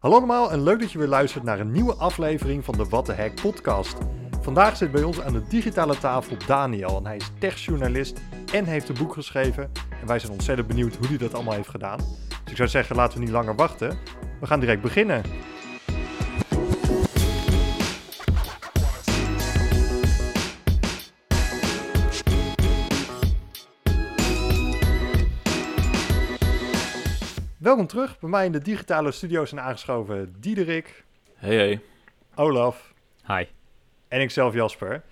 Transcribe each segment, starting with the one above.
Hallo allemaal en leuk dat je weer luistert naar een nieuwe aflevering van de What the Heck podcast. Vandaag zit bij ons aan de digitale tafel Daniel en hij is techjournalist en heeft een boek geschreven. En wij zijn ontzettend benieuwd hoe hij dat allemaal heeft gedaan. Dus ik zou zeggen, laten we niet langer wachten. We gaan direct beginnen. Welkom terug. Bij mij in de digitale studio's zijn aangeschoven Diederik, Hey, hey. Olaf Hi. en ikzelf Jasper.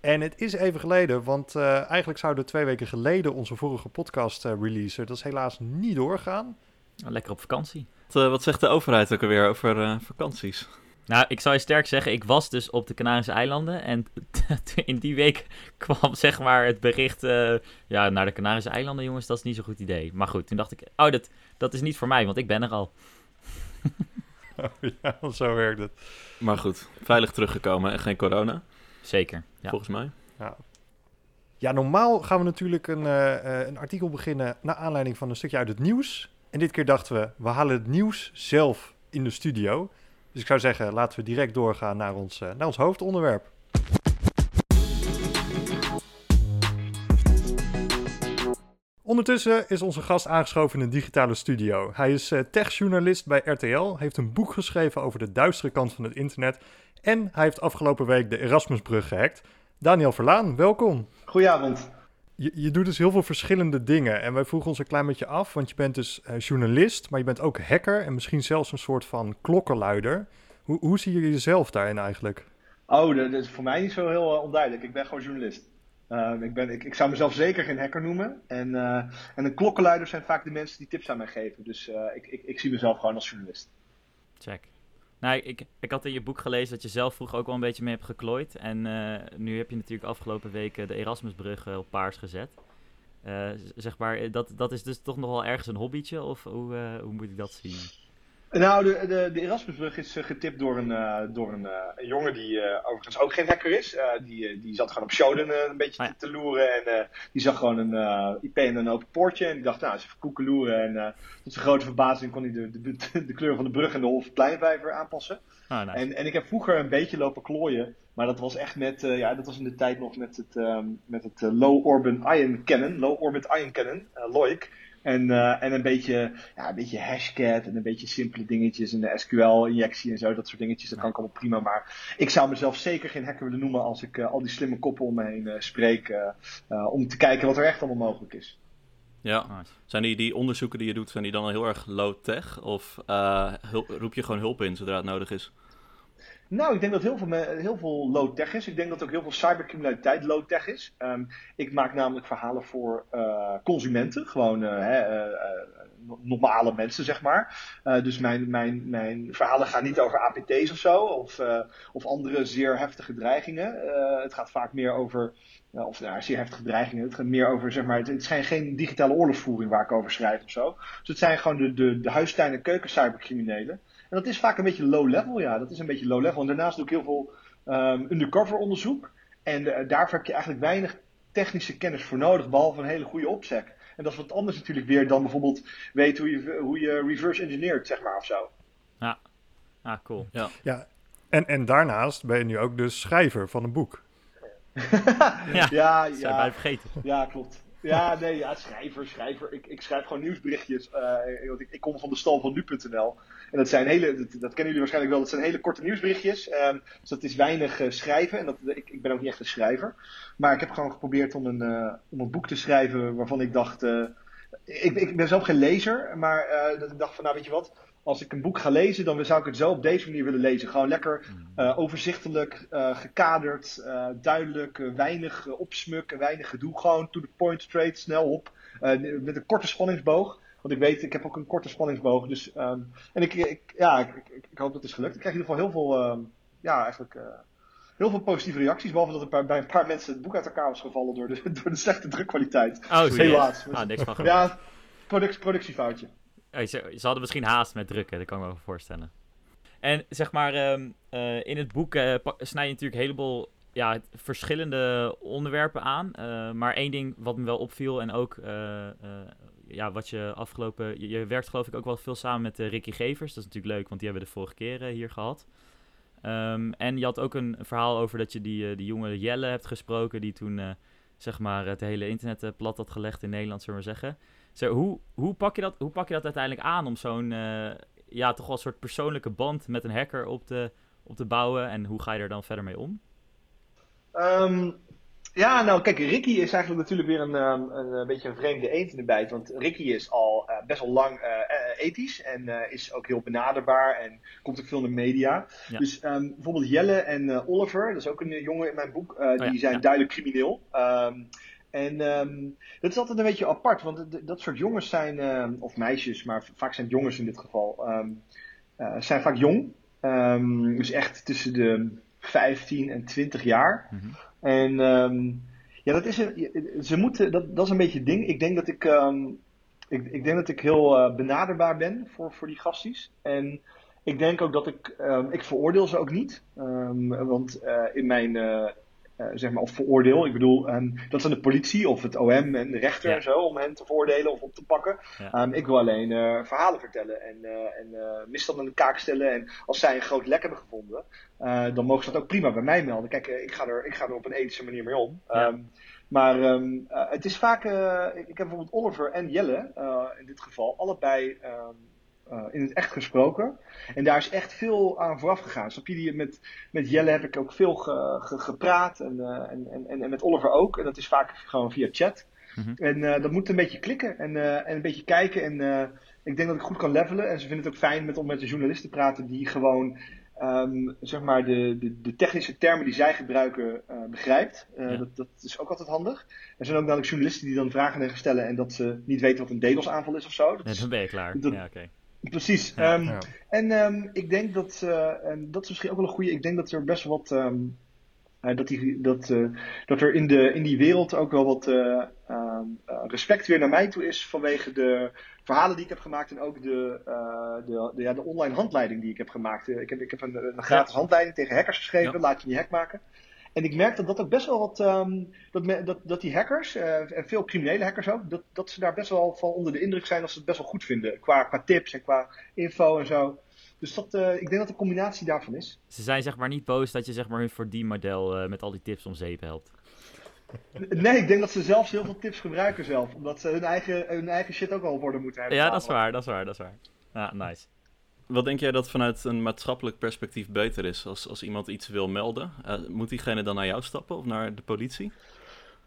En het is even geleden, want eh, eigenlijk zouden we twee weken geleden onze vorige podcast eh, releasen. Dat is helaas niet doorgaan. Lekker op vakantie. Wat, eh, wat zegt de overheid ook alweer over eh, vakanties? Nou, ik zou je sterk zeggen, ik was dus op de Canarische eilanden en in die week kwam zeg maar het bericht, eh, ja, naar de Canarische eilanden jongens, dat is niet zo'n goed idee. Maar goed, toen dacht ik, oh, dat, dat is niet voor mij, want ik ben er al. ja, zo werkt het. Maar goed, veilig teruggekomen en geen corona, Zeker, ja. volgens mij. Ja, normaal gaan we natuurlijk een, eh, eh, een artikel beginnen naar aanleiding van een stukje uit het nieuws. En dit keer dachten we, we halen het nieuws zelf in de studio. Dus ik zou zeggen, laten we direct doorgaan naar ons, eh, naar ons hoofdonderwerp. Ondertussen is onze gast aangeschoven in de digitale studio. Hij is eh, techjournalist bij RTL, heeft een boek geschreven over de duistere kant van het internet en hij heeft afgelopen week de Erasmusbrug gehackt. Daniel Verlaan, welkom. Goedenavond. Je, je doet dus heel veel verschillende dingen. En wij vroegen ons een klein beetje af, want je bent dus eh, journalist, maar je bent ook hacker en misschien zelfs een soort van klokkenluider. Hoe, hoe zie je jezelf daarin eigenlijk? Oh, dat is voor mij niet zo heel eh, onduidelijk. Ik ben gewoon journalist. Ehm, ik, ben, ik, ik zou mezelf zeker geen hacker noemen. En, eh, en een klokkenluider zijn vaak de mensen die tips aan mij geven. Dus eh, ik, ik, ik zie mezelf gewoon als journalist. Check. Nou, ik, ik had in je boek gelezen dat je zelf vroeger ook wel een beetje mee hebt geklooid. En eh, nu heb je natuurlijk afgelopen weken de Erasmusbrug eh, op paars gezet. Eh, zeg maar, dat, dat is dus toch nog wel ergens een hobbytje? Of hoe, hoe moet ik dat zien? Nou, de, de, de Erasmusbrug is eh, getipt door een, eh, door een, eh, een jongen die overigens ook geen hacker is. Die, die zat gewoon op Shodan een beetje Ah, ja. te, loeren. En die zag gewoon een IP en een open poortje. En die dacht, nou, eens even koekeloeren. En eh, tot zijn grote verbazing kon hij de, de, de kleur van de brug en de Hofpleinvijver aanpassen. Ah, nice. En, en ik heb vroeger een beetje lopen klooien, maar dat was echt met, ja, dat was in de tijd nog met het, ehm, met het Low Orbit Ion Cannon, Low Orbit Ion Cannon, LOIC. En, eh, en een beetje, ja, een beetje hashcat en een beetje simpele dingetjes en de SQL-injectie en zo, dat soort dingetjes, dat kan ik allemaal prima. Maar ik zou mezelf zeker geen hacker willen noemen als ik eh, al die slimme koppen om me heen eh, spreek, om te kijken wat er echt allemaal mogelijk is. Ja, Nice. zijn die, die onderzoeken die je doet, zijn die dan al heel erg low-tech? Of eh, hulp- roep je gewoon hulp in zodra het nodig is? Nou, ik denk dat heel veel, heel veel low-tech is. Ik denk dat ook heel veel cybercriminaliteit low-tech is. Ehm, ik maak namelijk verhalen voor eh, consumenten, gewoon eh, eh, no- normale mensen, zeg maar. Dus mijn, mijn, mijn verhalen gaan niet over APT's of zo, of, andere zeer heftige dreigingen. Het gaat vaak meer over, of nou, zeer heftige dreigingen, het gaat meer over, zeg maar, het, zijn geen digitale oorlogsvoering waar ik over schrijf of zo. Dus het zijn gewoon de, de, de huistuin- en keukencybercriminelen. En dat is vaak een beetje low level, ja. Dat is een beetje low level. En daarnaast doe ik heel veel ehm, undercover onderzoek. En eh, daarvoor heb je eigenlijk weinig technische kennis voor nodig, behalve een hele goede opsec. En dat is wat anders natuurlijk weer dan bijvoorbeeld weten hoe je, hoe je reverse engineert, zeg maar, of zo. Ah, cool. Ja, en, en daarnaast ben je nu ook dus schrijver van een boek. Ja, ja, dat zijn wij ja, vergeten. ja, klopt. Ja, nee, ja, schrijver, schrijver. Ik, ik schrijf gewoon nieuwsberichtjes. eh, want ik, ik kom van de stal van nu.nl. En dat zijn hele, dat, kennen jullie waarschijnlijk wel, dat zijn hele korte nieuwsberichtjes. Ehm, dus dat is weinig eh, schrijven. En dat, ik, ik ben ook niet echt een schrijver. Maar ik heb gewoon geprobeerd om een, eh, om een boek te schrijven waarvan ik dacht. ik, ik ben zelf geen lezer, maar dat ik dacht van, nou weet je wat. Als ik een boek ga lezen, dan zou ik het zo op deze manier willen lezen. Gewoon lekker eh, overzichtelijk, eh, gekaderd, eh, duidelijk, weinig uh, opsmuk, weinig gedoe. Gewoon to the point, straight, snel op. Met een korte spanningsboog. Want ik weet, ik heb ook een korte spanningsboog. Dus, um, en ik, ik, ja, ik, ik, ik, hoop dat het is gelukt. Ik krijg in ieder geval heel veel, uh, ja, eigenlijk, heel veel positieve reacties. Behalve dat er bij, bij een paar mensen het boek uit elkaar was gevallen door de, door de slechte drukkwaliteit. Oh, helaas. Ah, niks van. Ja, product, productiefoutje. Oh, ze, hadden misschien haast met drukken, dat kan ik me wel voorstellen. En zeg maar, um, uh, in het boek uh, snij je natuurlijk een heleboel ja, verschillende onderwerpen aan. Uh, maar één ding wat me wel opviel en ook ja, wat je afgelopen... Je, werkt geloof ik ook wel veel samen met Ricky Gevers. Dat is natuurlijk leuk, want die hebben we de vorige keer hier gehad. Um, en je had ook een verhaal over dat je die, die jonge Jelle hebt gesproken... die toen zeg maar, het hele internet plat had gelegd in Nederland, zullen we zeggen. Zo, hoe, hoe, pak je dat, hoe pak je dat uiteindelijk aan om zo'n ja, toch wel soort persoonlijke band met een hacker op te, op te bouwen? En hoe ga je er dan verder mee om? Um, ja, nou kijk, Ricky is eigenlijk natuurlijk weer een, um, een, een, beetje een vreemde eend bijt. Want Ricky is al best wel lang ethisch en uh, is ook heel benaderbaar en komt ook veel in de media. Ja. Dus um, bijvoorbeeld Jelle en Oliver, dat is ook een jongen in mijn boek, oh, die ja, zijn duidelijk crimineel. En um, dat is altijd een beetje apart, want dat soort jongens zijn, um, of meisjes, maar vaak zijn het jongens in dit geval, um, uh, zijn vaak jong. dus echt tussen de 15 en 20 jaar. Mm -hmm. En ja, dat is een, ze moeten, dat, dat is een beetje het ding. Ik denk dat ik, ik, ik, denk dat ik heel uh, benaderbaar ben voor, voor die gasties. En ik denk ook dat ik, ik veroordeel ze ook niet. want uh, in mijn uh, zeg maar, of veroordeel. Ik bedoel, um, dat zijn de politie of het OM en de rechter ja. en zo om hen te veroordelen of op te pakken. Ja. Ik wil alleen verhalen vertellen en, en misstanden in de kaak stellen. En als zij een groot lek hebben gevonden, dan mogen ze dat ook prima bij mij melden. Kijk, ik, ga er, ik ga er op een ethische manier mee om. Ja. Maar um, het is vaak, ik heb bijvoorbeeld Oliver en Jelle in dit geval, allebei uh, in het echt gesproken. En daar is echt veel aan vooraf gegaan. Snap je? Die, met, met Jelle heb ik ook veel ge, ge, gepraat en, en, en, en met Oliver ook. En dat is vaak gewoon via chat. Mm -hmm. En dat moet een beetje klikken en, en een beetje kijken. En ik denk dat ik goed kan levelen. En ze vinden het ook fijn met, om met de journalisten te praten die gewoon um, zeg maar de, de, de, technische termen die zij gebruiken uh, begrijpt. Uh, ja. dat, dat, is ook altijd handig. Er zijn ook namelijk journalisten die dan vragen stellen en dat ze niet weten wat een DDoS-aanval is of zo. Dat nee, dan ben je klaar. Dat, ja, okay. Precies. Ja, um, ja. En um, ik denk dat, uh, en dat is misschien ook wel een goede, ik denk dat er best wat, um, uh, dat, die, dat, uh, dat er in, de, in die wereld ook wel wat respect weer naar mij toe is vanwege de verhalen die ik heb gemaakt en ook de, de, de, ja, de online handleiding die ik heb gemaakt. ik heb, ik heb een, een gratis handleiding tegen hackers geschreven, laat je niet hack maken. En ik merk dat dat ook best wel wat. Um, dat, me, dat, dat die hackers, uh, en veel criminele hackers ook, dat, dat ze daar best wel van onder de indruk zijn dat ze het best wel goed vinden. Qua, qua tips en qua info en zo. Dus dat, uh, ik denk dat de combinatie daarvan is. Ze zijn zeg maar niet boos dat je zeg maar hun voor die model uh, met al die tips om zeep helpt. Nee, ik denk dat ze zelfs heel veel tips gebruiken zelf. Omdat ze hun eigen, hun eigen shit ook al op orde moeten hebben. Ja, dat is waar, dat is waar, dat is waar. Ja, nice. Wat denk jij dat vanuit een maatschappelijk perspectief beter is als, als iemand iets wil melden? Uh, moet diegene dan naar jou stappen of naar de politie?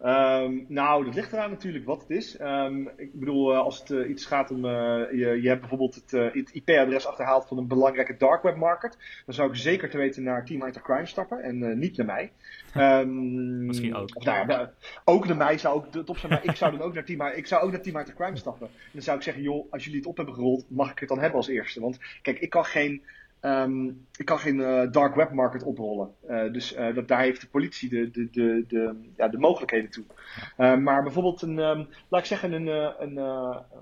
Um, nou, dat ligt eraan natuurlijk wat het is. Um, ik bedoel, uh, als het uh, iets gaat om. Uh, je, je hebt bijvoorbeeld het, het IP-adres achterhaald van een belangrijke dark web market. Dan zou ik zeker te weten naar Team Hunter Crime stappen en niet naar mij. Um, Misschien ook. Of, nou ja, ook naar mij zou ook top zijn, maar ik zou dan ook naar Team, ik zou ook naar Team Hunter Crime stappen. En dan zou ik zeggen, joh, als jullie het op hebben gerold, mag ik het dan hebben als eerste. Want kijk, ik kan geen Um, ik kan geen uh, dark web market oprollen. Uh, dus uh, dat, daar heeft de politie de, de, de, de, ja, de mogelijkheden toe. maar bijvoorbeeld een, um, laat ik zeggen, een, een,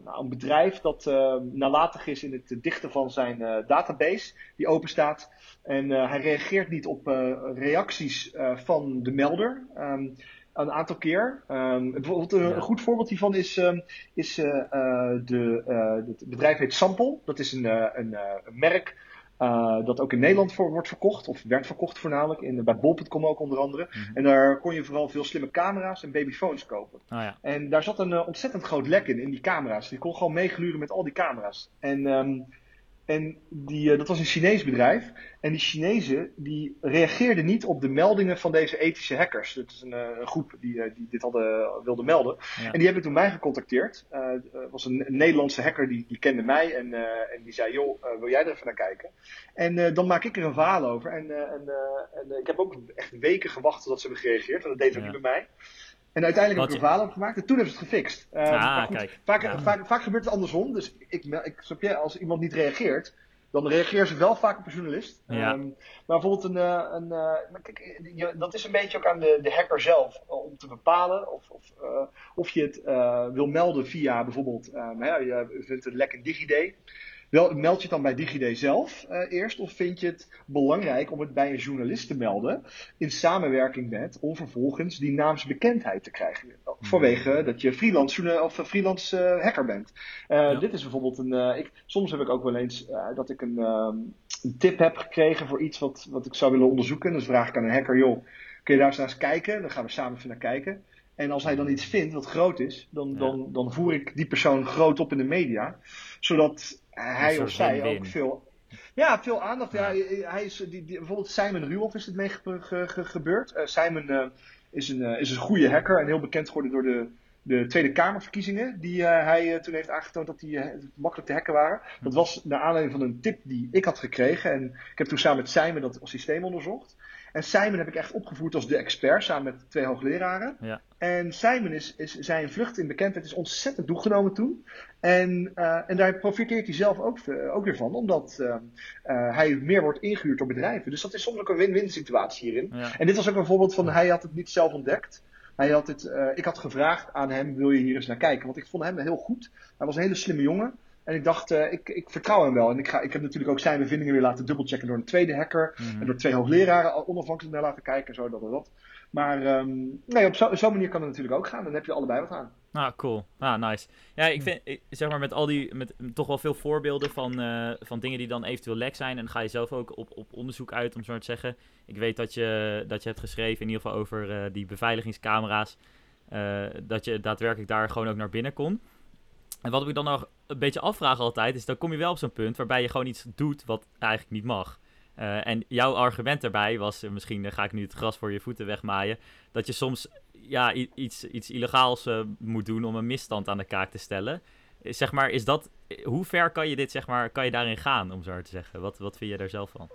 een bedrijf dat nalatig is in het dichten van zijn database, die open staat. En hij reageert niet op reacties van de melder. Um, een aantal keer. Um, bijvoorbeeld een, goed voorbeeld hiervan is, um, is uh, de, uh, het bedrijf heet Sample. Dat is een, een, een merk uh, dat ook in Nederland voor wordt verkocht, of werd verkocht voornamelijk, in, bij bol.com ook onder andere. Mm -hmm. En daar kon je vooral veel slimme camera's en babyphones kopen. Oh, ja. En daar zat een uh, ontzettend groot lek in, in die camera's. Je kon gewoon meegluren met al die camera's. En um, en die, uh, dat was een Chinees bedrijf. En die Chinezen die reageerden niet op de meldingen van deze ethische hackers. Dat is een, uh, een groep die, uh, die dit hadden, wilde melden. Ja. En die hebben toen mij gecontacteerd. Het was een, een, Nederlandse hacker die, die kende mij. En, en die zei, joh, wil jij er even naar kijken? En dan maak ik er een verhaal over. En, en, en ik heb ook echt weken gewacht tot ze hebben gereageerd. En dat deed ook ja. niet bij mij. En uiteindelijk heb ik een verhaal op gemaakt en toen hebben ze het gefixt. Uh, ah, goed, kijk. Vaak, ja. vaak, vaak, gebeurt het andersom. Dus ik, ik, snap je, als iemand niet reageert, dan reageren ze wel vaak op een journalist. Ja. Um, maar bijvoorbeeld een. een uh, kijk, dat is een beetje ook aan de, de hacker zelf om te bepalen of, of, uh, of je het uh, wil melden via bijvoorbeeld. Um, hè, je vindt een lek in DigiD. Wel, meld je het dan bij DigiD zelf uh, eerst? Of vind je het belangrijk om het bij een journalist te melden? In samenwerking met, om vervolgens die naamsbekendheid te krijgen. Vanwege dat je freelance, of freelance uh, hacker bent. Uh, ja. Dit is bijvoorbeeld een. Ik, soms heb ik ook wel eens dat ik een, een, tip heb gekregen voor iets wat, wat ik zou willen onderzoeken. Dus vraag ik aan een hacker: joh, kun je daar eens naar eens kijken? Dan gaan we samen even naar kijken. En als hij dan iets vindt wat groot is, dan, dan, dan voer ik die persoon groot op in de media. Zodat hij of zij ook veel, ja, veel aandacht. Ja. hij is, die, die, bijvoorbeeld Simon Ruoff is het mee gebeurd. Uh, Simon uh, is, een, uh, is een goede hacker en heel bekend geworden door de, de Tweede Kamerverkiezingen. Die hij toen heeft aangetoond dat die makkelijk te hacken waren. Dat was naar aanleiding van een tip die ik had gekregen. En ik heb toen samen met Simon dat systeem onderzocht. En Simon heb ik echt opgevoerd als de expert, samen met twee hoogleraren. Ja. En Simon is, is zijn vlucht in bekendheid is ontzettend toegenomen toen. En, uh, en daar profiteert hij zelf ook, uh, ook weer van, omdat uh, hij meer wordt ingehuurd door bedrijven. Dus dat is soms ook een win-win situatie hierin. Ja. En dit was ook een voorbeeld van, hij had het niet zelf ontdekt. Hij had het, ik had gevraagd aan hem, wil je hier eens naar kijken? Want ik vond hem heel goed. Hij was een hele slimme jongen. En ik dacht, uh, ik, ik vertrouw hem wel. En ik, ga, ik heb natuurlijk ook zijn bevindingen weer laten dubbelchecken door een tweede hacker. Mhm. En door twee hoogleraren onafhankelijk naar laten kijken en zo, dat en dat. Maar um, nee, op zo'n zo manier kan het natuurlijk ook gaan. Dan heb je allebei wat aan. Ah, cool. Ah, nice. Ja, ik vind, ik, zeg maar, met al die, met toch wel veel voorbeelden van, uh, van dingen die dan eventueel lek zijn. En ga je zelf ook op, op onderzoek uit, om zo maar te zeggen. Ik weet dat je, dat je hebt geschreven, in ieder geval over uh, die beveiligingscamera's. Dat je daadwerkelijk daar gewoon ook naar binnen kon. En wat ik dan nog een beetje afvraag altijd, is dan kom je wel op zo'n punt waarbij je gewoon iets doet wat eigenlijk niet mag. Uh, en jouw argument daarbij was, uh, misschien uh, ga ik nu het gras voor je voeten wegmaaien, dat je soms ja, iets, iets illegaals moet doen om een misstand aan de kaak te stellen. Zeg maar, is dat, hoe ver kan je dit, zeg maar, kan je daarin gaan, om zo te zeggen? Wat, wat vind je daar zelf van?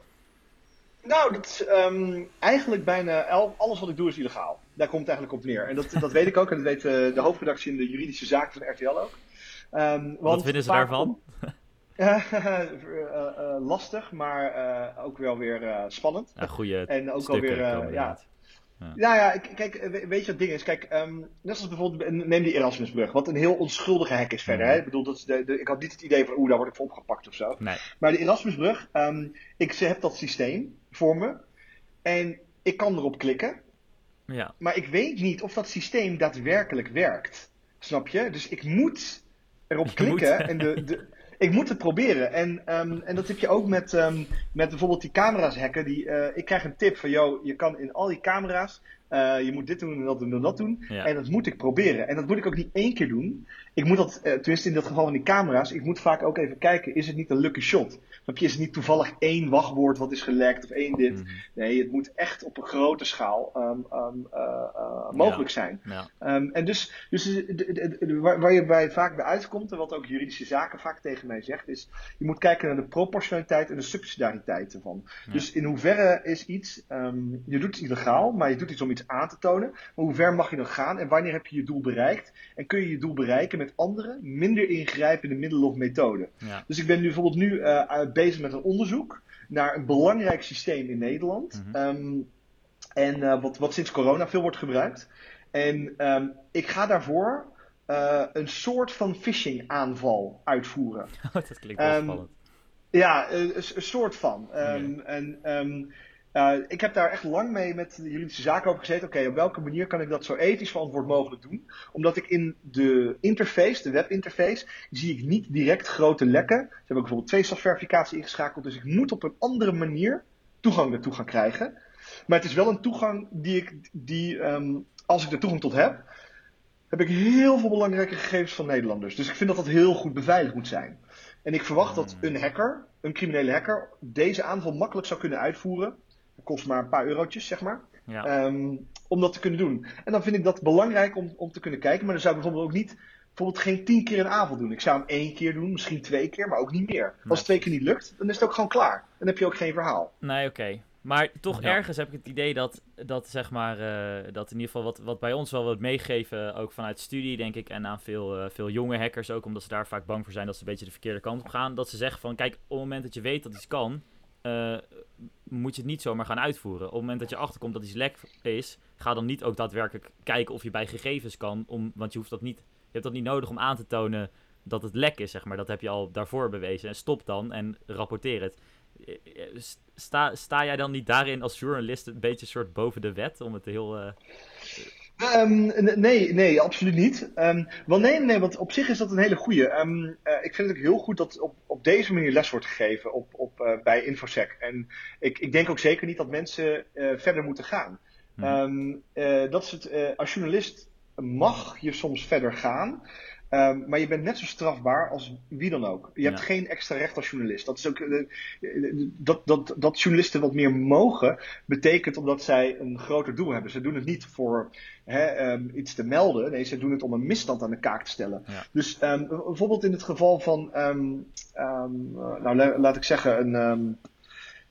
Nou, dat, um, eigenlijk bijna alles wat ik doe is illegaal. Daar komt het eigenlijk op neer. En dat, dat weet ik ook en dat weet de hoofdredactie in de juridische zaken van RTL ook. Um, Wat vinden ze daarvan? uh, lastig, maar ook wel weer spannend. Ja, goede en ook wel weer, ja. ja. Nou ja, kijk, weet je wat het ding is? Kijk, um, net als bijvoorbeeld, neem die Erasmusbrug, wat een heel onschuldige hek is verder. Hè? Ik bedoel, dat is de, de, ik had niet het idee van, oeh, daar word ik voor opgepakt of zo. Nee. Maar de Erasmusbrug, um, ik heb dat systeem voor me en ik kan erop klikken. Ja. Maar ik weet niet of dat systeem daadwerkelijk werkt. Snap je? Dus ik moet erop klikken en de, de, ik moet het proberen. En, um, en dat heb je ook met, um, met bijvoorbeeld die camera's hacken. Die, uh, ik krijg een tip van, joh, je kan in al die camera's, uh, je moet dit doen en dat doen en dat doen. Ja. En dat moet ik proberen. En dat moet ik ook niet één keer doen. Ik moet dat, uh, tenminste in dat geval van die camera's, ik moet vaak ook even kijken, is het niet een lucky shot? Snap je, is het niet toevallig één wachtwoord wat is gelekt of één dit? Mm. Nee, het moet echt op een grote schaal um, um, uh, uh, mogelijk ja. zijn. Ja. Um, en dus, dus de, de, de, waar, waar, je bij, vaak bij uitkomt, en wat ook juridische zaken vaak tegen mij zegt, is je moet kijken naar de proportionaliteit en de subsidiariteit ervan. Ja. Dus in hoeverre is iets, je doet iets illegaal, maar je doet iets om iets aan te tonen. Maar hoe ver mag je dan gaan en wanneer heb je je doel bereikt? En kun je je doel bereiken met andere, minder ingrijpende middelen of methoden? Dus ik ben nu bijvoorbeeld nu uh, bezig met een onderzoek naar een belangrijk systeem in Nederland. Mm -hmm. um, en uh, wat, wat sinds corona veel wordt gebruikt. En um, ik ga daarvoor uh, een soort van phishing aanval uitvoeren. Oh, dat klinkt wel um, spannend. Ja, een, een, soort van. Okay. En uh, ik heb daar echt lang mee met de juridische zaken over gezeten. Oké, okay, op welke manier kan ik dat zo ethisch verantwoord mogelijk doen? Omdat ik in de interface, de webinterface, zie ik niet direct grote lekken. Ze hebben bijvoorbeeld twee-stapsverificatie ingeschakeld, dus ik moet op een andere manier toegang ertoe gaan krijgen. Maar het is wel een toegang die ik, die, um, als ik er toegang tot heb, heb ik heel veel belangrijke gegevens van Nederlanders. Dus ik vind dat dat heel goed beveiligd moet zijn. En ik verwacht dat een hacker, een criminele hacker, deze aanval makkelijk zou kunnen uitvoeren dat kost maar een paar eurotjes, zeg maar. Ja. Um, om dat te kunnen doen. En dan vind ik dat belangrijk om, om te kunnen kijken. Maar dan zou ik bijvoorbeeld ook niet bijvoorbeeld geen tien keer een avond doen. Ik zou hem één keer doen, misschien twee keer, maar ook niet meer. Als het twee keer niet lukt, dan is het ook gewoon klaar. Dan heb je ook geen verhaal. Nee, oké. Okay. Maar toch ja. ergens heb ik het idee dat, dat zeg maar, uh, dat in ieder geval wat, wat bij ons wel wordt meegegeven, ook vanuit studie, denk ik, en aan veel, uh, veel jonge hackers ook, omdat ze daar vaak bang voor zijn dat ze een beetje de verkeerde kant op gaan. Dat ze zeggen van, kijk, op het moment dat je weet dat iets kan, uh, moet je het niet zomaar gaan uitvoeren. Op het moment dat je achterkomt dat iets lek is, ga dan niet ook daadwerkelijk kijken of je bij gegevens kan. Om, want je hoeft dat niet. Je hebt dat niet nodig om aan te tonen dat het lek is, zeg maar. Dat heb je al daarvoor bewezen. En stop dan en rapporteer het. Eh, eh, sta, sta jij dan niet daarin als journalist een beetje soort boven de wet? Om het heel... Um, nee, nee, absoluut niet. Um, wel nee, nee, want op zich is dat een hele goede. Um, uh, ik vind het ook heel goed dat op, op deze manier les wordt gegeven op, op, uh, bij Infosec. En ik, ik denk ook zeker niet dat mensen uh, verder moeten gaan. Hmm. dat is het, als journalist mag je soms verder gaan. Um, maar je bent net zo strafbaar als wie dan ook. Je hebt geen extra recht als journalist. Dat, is ook, uh, dat, dat, dat journalisten wat meer mogen, betekent omdat zij een groter doel hebben. Ze doen het niet voor hè, um, iets te melden. Nee, ze doen het om een misstand aan de kaak te stellen. Ja. Dus um, bijvoorbeeld in het geval van, nou laat ik zeggen, een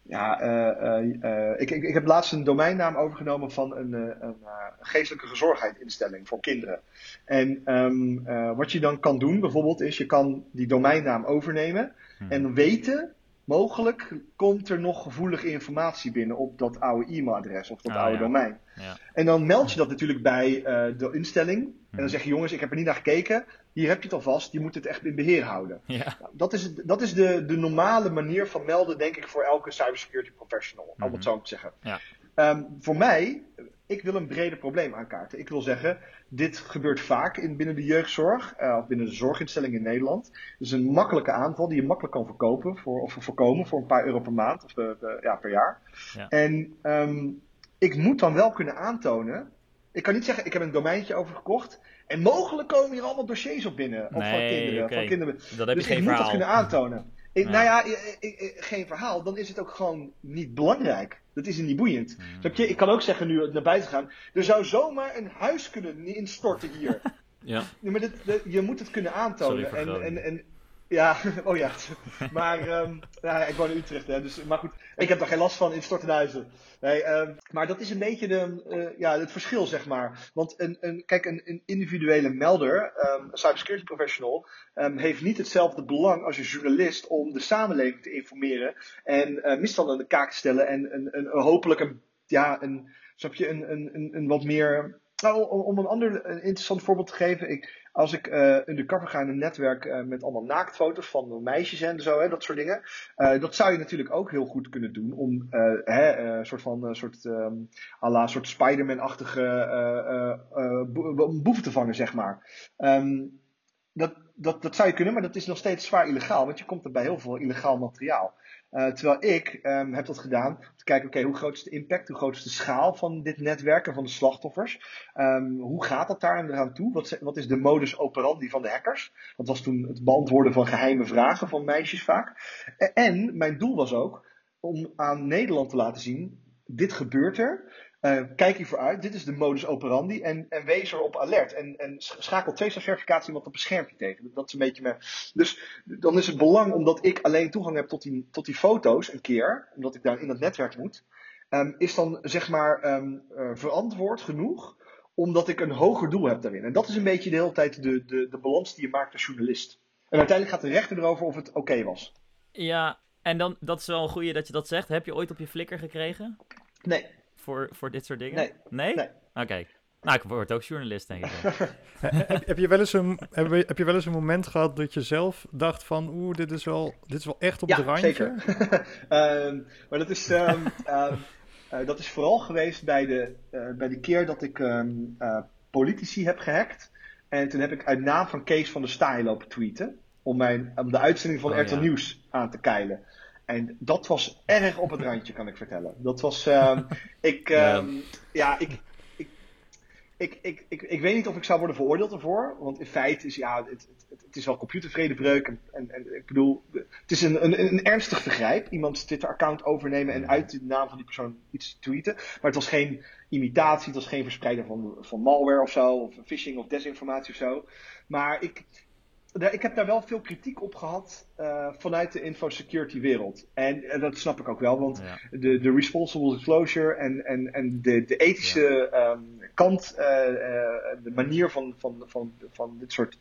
ja, uh, uh, ik, ik, ik, heb laatst een domeinnaam overgenomen van een, een geestelijke gezorgheidinstelling voor kinderen. En um, wat je dan kan doen bijvoorbeeld is, je kan die domeinnaam overnemen hmm. en weten, mogelijk komt er nog gevoelige informatie binnen op dat oude e-mailadres of dat oh, oude domein. Ja. En dan meld je dat natuurlijk bij de instelling. En dan hmm. zeg je jongens, ik heb er niet naar gekeken hier heb je het alvast, je moet het echt in beheer houden. Ja. Nou, dat is, dat is de, de normale manier van melden, denk ik, voor elke cybersecurity professional, mm -hmm. het zo te zeggen. Um, voor mij, ik wil een breder probleem aankaarten. Ik wil zeggen, dit gebeurt vaak in, binnen de jeugdzorg, uh, of binnen de zorginstelling in Nederland. Het is een makkelijke aanval die je makkelijk kan verkopen, voor, of voorkomen voor een paar euro per maand, of uh, ja, per jaar. Ja. En um, ik moet dan wel kunnen aantonen, ik kan niet zeggen, ik heb een domeintje overgekocht en mogelijk komen hier allemaal dossiers op binnen. Of van kinderen. Van kinderen. Dat heb dus ik verhaal. moet dat kunnen aantonen. Ik, ja. Nou ja, ik, ik, geen verhaal. Dan is het ook gewoon niet belangrijk. Dat is niet boeiend. Mm. Je, ik kan ook zeggen nu naar buiten gaan. Er zou zomaar een huis kunnen instorten hier. ja. maar dit, dit, je moet het kunnen aantonen. Sorry en, en, en, ja, oh ja. Maar um, ja, ik woon in Utrecht, hè, dus, maar goed, ik heb daar geen last van in stortenhuizen. Nee, um, maar dat is een beetje de, uh, ja, het verschil, zeg maar. Want een, een, kijk, een, individuele melder, um, een cybersecurity professional, heeft niet hetzelfde belang als een journalist om de samenleving te informeren en uh, misstanden aan de kaak te stellen en een, een, een hopelijk een, ja, een, snap je, een, een, een, wat meer nou, om een ander een interessant voorbeeld te geven. Ik, als ik uh, undercover ga in een netwerk uh, met allemaal naaktfoto's van meisjes en zo, hè, dat soort dingen. Uh, dat zou je natuurlijk ook heel goed kunnen doen om een soort van soort um, soort Spider-Man-achtige boeven te vangen, zeg maar. Um, dat, dat, dat zou je kunnen, maar dat is nog steeds zwaar illegaal, want je komt er bij heel veel illegaal materiaal. Uh, terwijl ik um, heb dat gedaan om te kijken, oké, hoe groot is de impact, hoe groot is de schaal van dit netwerk en van de slachtoffers? Um, hoe gaat dat daar eraan toe? Wat, wat, is de modus operandi van de hackers? Dat was toen het beantwoorden van geheime vragen van meisjes vaak. En mijn doel was ook om aan Nederland te laten zien, dit gebeurt er. Uh, kijk hiervoor uit, dit is de modus operandi en, en wees erop alert. En, en schakel twee verificatie iemand op een schermpje tegen. Dat is een beetje mijn... Dus dan is het belang, omdat ik alleen toegang heb tot die, tot die foto's een keer, omdat ik daar in dat netwerk moet, um, is dan zeg maar um, uh, verantwoord genoeg, omdat ik een hoger doel heb daarin. En dat is een beetje de hele tijd de, de, de balans die je maakt als journalist. En uiteindelijk gaat de rechter erover of het oké okay was. Ja, en dan, dat is wel een goede dat je dat zegt. Heb je ooit op je flikker gekregen? Nee voor, voor dit soort dingen? Nee. Nee? nee. Oké. Okay. Nou, ik word ook journalist, denk ik. heb, heb, je wel eens een, heb, heb, je wel eens een moment gehad dat je zelf dacht van... Oeh, dit is wel, dit is wel echt op ja, de randje? zeker. um, maar dat is, um, um, uh, dat is vooral geweest bij de, uh, bij de keer dat ik uh, politici heb gehackt. En toen heb ik uit naam van Kees van der Staaij lopen tweeten. Om, mijn, om de uitzending van oh, RTL ja. Nieuws aan te keilen. En dat was erg op het randje, kan ik vertellen. Dat was. Uh, ik, ja. ja, ik, ik, ik, ik, ik, ik weet niet of ik zou worden veroordeeld ervoor. Want in feite is ja, het, het, het is wel computervredebreuk. En, en, en, ik bedoel, het is een, een, een ernstig vergrijp. Iemands Twitter-account overnemen en uit de naam van die persoon iets tweeten. Maar het was geen imitatie, het was geen verspreiden van, van malware of zo. Of phishing of desinformatie of zo. Maar ik, ik heb daar wel veel kritiek op gehad uh, vanuit de infosecurity wereld. En, en, dat snap ik ook wel, want ja. de, de responsible disclosure en, en, en de, de ethische ja. um, kant, uh, uh, de manier van, van, van, van dit soort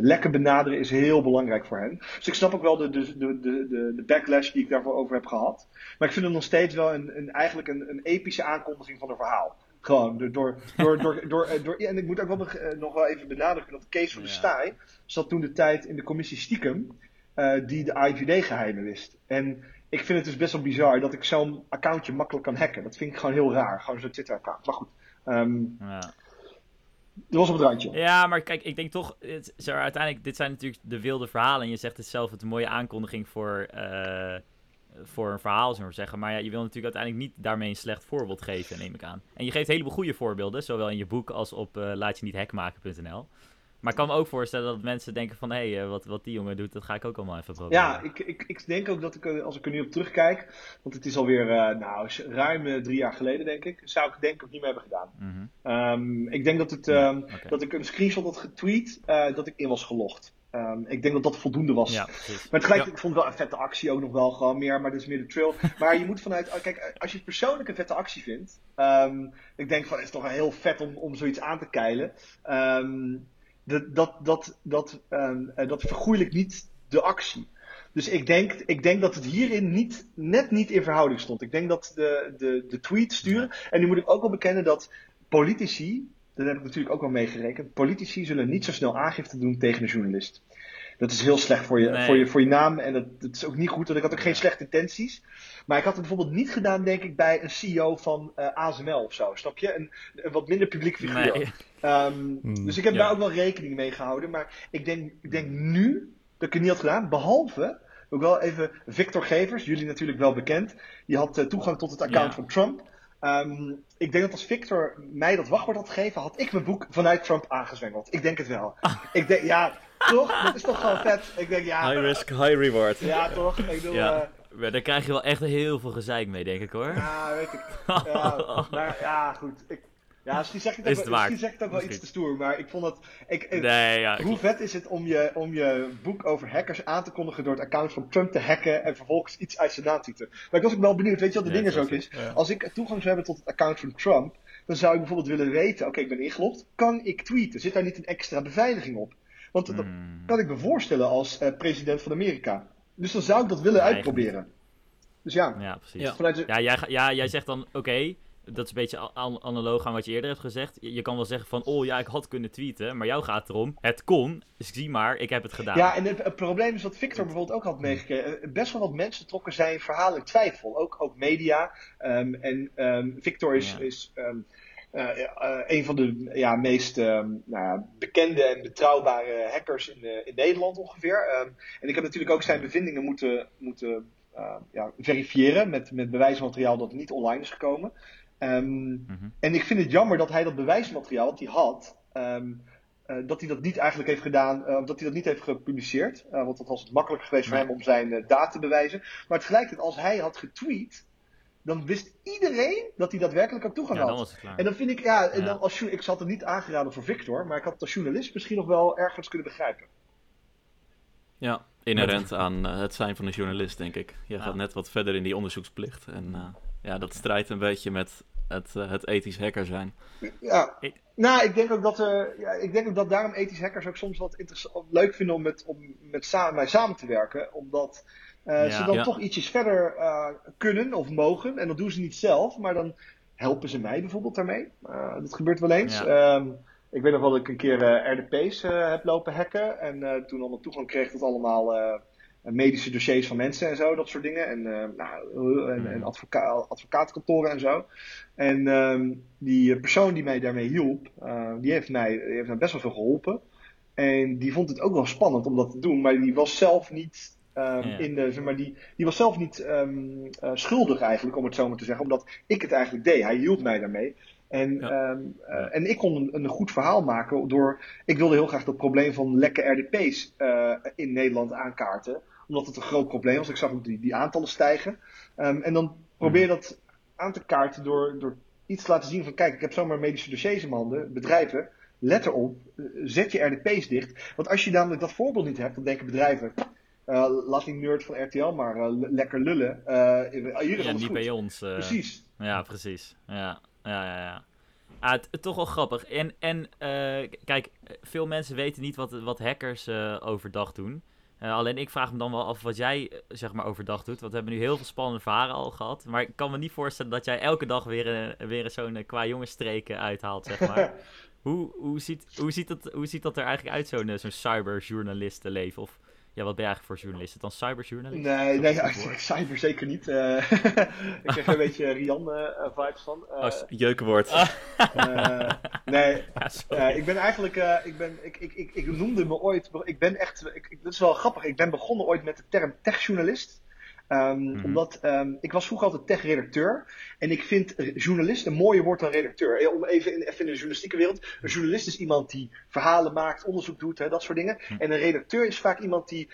lekken benaderen is heel belangrijk voor hen. Dus ik snap ook wel de, de, de, de, de backlash die ik daarvoor over heb gehad. Maar ik vind het nog steeds wel een, een, eigenlijk een, een epische aankondiging van een verhaal. Gewoon, door, door, door, door, door, door, en ik moet ook wel nog, nog wel even benadrukken dat Kees van de Ja. Staaij zat toen de tijd in de commissie stiekem eh, die de IVD-geheimen wist. En ik vind het dus best wel bizar dat ik zo'n accountje makkelijk kan hacken. Dat vind ik gewoon heel raar, gewoon zo'n Twitter-account. Maar goed, ehm Ja. dat was op het randje. Ja, maar kijk, ik denk toch, het, maar, uiteindelijk, dit zijn natuurlijk de wilde verhalen. En je zegt het zelf, het is een mooie aankondiging voor, eh, voor een verhaal, zullen we zeggen. Maar ja, je wil natuurlijk uiteindelijk niet daarmee een slecht voorbeeld geven, neem ik aan. En je geeft een heleboel goede voorbeelden, zowel in je boek als op uh, laatje-niet-hackmaken.nl. Maar ik kan me ook voorstellen dat mensen denken van, hé, hey, wat, wat die jongen doet, dat ga ik ook allemaal even proberen. Ja, ik, ik, ik denk ook dat ik, als ik er nu op terugkijk, want het is alweer, uh, nou, ruim uh, drie jaar geleden, denk ik, zou ik denk ik ook niet meer hebben gedaan. Mm -hmm. um, ik denk dat, het, um, ja, okay. dat ik een screenshot had getweet uh, dat ik in was gelogd. Um, ik denk dat dat voldoende was. Ja, maar tegelijk, ja. ik vond wel een vette actie ook nog wel gewoon meer, maar dat is meer de trail. Maar je moet vanuit, kijk, als je het persoonlijk een vette actie vindt, um, ik denk van, het is toch heel vet om, om zoiets aan te keilen. Um, dat, dat, dat, dat, dat vergoeilijkt niet de actie. Dus ik denk, ik denk dat het hierin niet, net niet in verhouding stond. Ik denk dat de, de, de tweet sturen. En nu moet ik ook wel bekennen dat politici, dat heb ik natuurlijk ook wel meegerekend, politici zullen niet zo snel aangifte doen tegen een journalist. Dat is heel slecht voor je, nee. voor je, voor je naam en dat, dat is ook niet goed. Want ik had ook geen slechte intenties. Maar ik had het bijvoorbeeld niet gedaan, denk ik, bij een CEO van uh, ASML of zo. Snap je? Een, een wat minder publiek figuur. Nee. Um, mm, dus ik heb ja. daar ook wel rekening mee gehouden. Maar ik denk, ik denk nu dat ik het niet had gedaan. Behalve, ook wel even Victor Gevers, jullie natuurlijk wel bekend. Die had uh, toegang tot het account ja. van Trump. Um, ik denk dat als Victor mij dat wachtwoord had gegeven, had ik mijn boek vanuit Trump aangezwengeld. Ik denk het wel. Ah. Ik denk, ja, toch? Dat is toch gewoon vet. Ik denk, ja. High risk, high reward. Ja, toch? Ik bedoel, ja. Uh, daar krijg je wel echt heel veel gezeik mee, denk ik hoor. Ja, weet ik. Ja, maar, ja goed. Ik, ja, misschien zeg ik het ook, wel, misschien zeg ik het ook wel iets te stoer, maar ik vond dat... Ik, ik, nee, ja, hoe vet is het om je, om je boek over hackers aan te kondigen door het account van Trump te hacken en vervolgens iets uit zijn naam te Maar ik was ook wel benieuwd, weet je wat de ja, ding is ook is? Ja. Als ik toegang zou hebben tot het account van Trump, dan zou ik bijvoorbeeld willen weten, oké, okay, ik ben ingelogd, kan ik tweeten? Zit daar niet een extra beveiliging op? Want dat Hmm. kan ik me voorstellen als uh, president van Amerika. Dus dan zou ik dat willen uitproberen. Dus ja. Ja, precies. Ja, de... ja, jij, ja jij zegt dan, oké, okay, dat is een beetje an analoog aan wat je eerder hebt gezegd. Je, kan wel zeggen van, oh ja, ik had kunnen tweeten. Maar jou gaat erom, het kon, dus zie maar, ik heb het gedaan. Ja, en het, het probleem is wat Victor bijvoorbeeld ook had meegekregen. Best wel wat mensen trokken zijn verhaal in twijfel. Ook, ook media. Um, en um, Victor is... Ja. is um, uh, uh, een van de ja, meest nou bekende en betrouwbare hackers in, in Nederland ongeveer. en ik heb natuurlijk ook zijn bevindingen moeten, moeten ja, verifiëren met, met bewijsmateriaal dat niet online is gekomen. Um, mm -hmm. En ik vind het jammer dat hij dat bewijsmateriaal dat hij had, um, uh, dat hij dat niet eigenlijk heeft gedaan, uh, dat hij dat niet heeft gepubliceerd. Uh, want dat was het makkelijker geweest nee. voor hem om zijn daad te bewijzen. Maar tegelijkertijd, als hij had getweet, dan wist iedereen dat hij daadwerkelijk ook toegang ja, had. Dan was het klaar. En dan vind ik, ja, en dan als, ik had het niet aangeraden voor Victor, maar ik had het als journalist misschien nog wel ergens kunnen begrijpen. Ja, inherent aan het zijn van een journalist, denk ik. Je gaat net wat verder in die onderzoeksplicht. En ja, dat strijdt een beetje met het, uh, het ethisch hacker zijn. Ja, ik, nou, ik denk ook dat, uh, ja, ik denk ook dat daarom ethisch hackers ook soms wat leuk vinden om met, om met sa mij samen te werken. Omdat uh, ja, ze dan ja. toch ietsjes verder kunnen of mogen. En dat doen ze niet zelf, maar dan helpen ze mij bijvoorbeeld daarmee. dat gebeurt wel eens. Ja. Um, ik weet nog wel dat ik een keer RDP's heb lopen hacken. En toen allemaal toegang kreeg tot allemaal medische dossiers van mensen en zo, dat soort dingen. En, uh, nou, en, en advoca advocatenkantoren en zo. En um, die persoon die mij daarmee hielp, die, heeft mij, die heeft mij best wel veel geholpen. En die vond het ook wel spannend om dat te doen, maar die was zelf niet. Um, ja. in de, zeg maar, die, die was zelf niet um, uh, schuldig eigenlijk, om het zo maar te zeggen, omdat ik het eigenlijk deed. Hij hielp mij daarmee. En, ja. um, uh, en ik kon een, een, goed verhaal maken door. Ik wilde heel graag dat probleem van lekke RDP's uh, in Nederland aankaarten. Omdat het een groot probleem was. Ik zag ook die, die aantallen stijgen. Um, en dan probeer je dat aan te kaarten door, door iets te laten zien van: kijk, ik heb zomaar medische dossiers in mijn handen, bedrijven. Let erop, zet je RDP's dicht. Want als je namelijk dat voorbeeld niet hebt, dan denken bedrijven. Uh, laat die nerd van RTL maar lekker lullen. Hier is ja, niet goed. bij ons. precies. Ja, precies. Ja, ja, ja. ja. Ah, het, toch wel grappig. En, en kijk, veel mensen weten niet wat, wat hackers overdag doen. alleen ik vraag me dan wel af wat jij zeg maar overdag doet. Want we hebben nu heel veel spannende verhalen al gehad. Maar ik kan me niet voorstellen dat jij elke dag weer, weer zo'n qua jongensstreken uithaalt, zeg maar. hoe, hoe, ziet, hoe, ziet dat, hoe ziet dat er eigenlijk uit, zo'n zo'n cyberjournalistenleven? Of ja, wat ben je eigenlijk voor journalist? Is het dan cyberjournalist? Nee, nee cyber zeker niet. Uh, ik krijg een beetje Rian-vibes van. Uh, oh, jeukenwoord. Uh, nee, ja, ik ben eigenlijk, ik, ben, ik, ik, ik, ik noemde me ooit, ik ben echt, ik, dat is wel grappig, ik ben begonnen ooit met de term techjournalist. Um, Omdat um, ik was vroeger altijd tech-redacteur. En ik vind journalist een mooier woord dan redacteur. Eh, om even in, even in de journalistieke wereld. Een journalist is iemand die verhalen maakt, onderzoek doet, hè, dat soort dingen. Hm. En een redacteur is vaak iemand die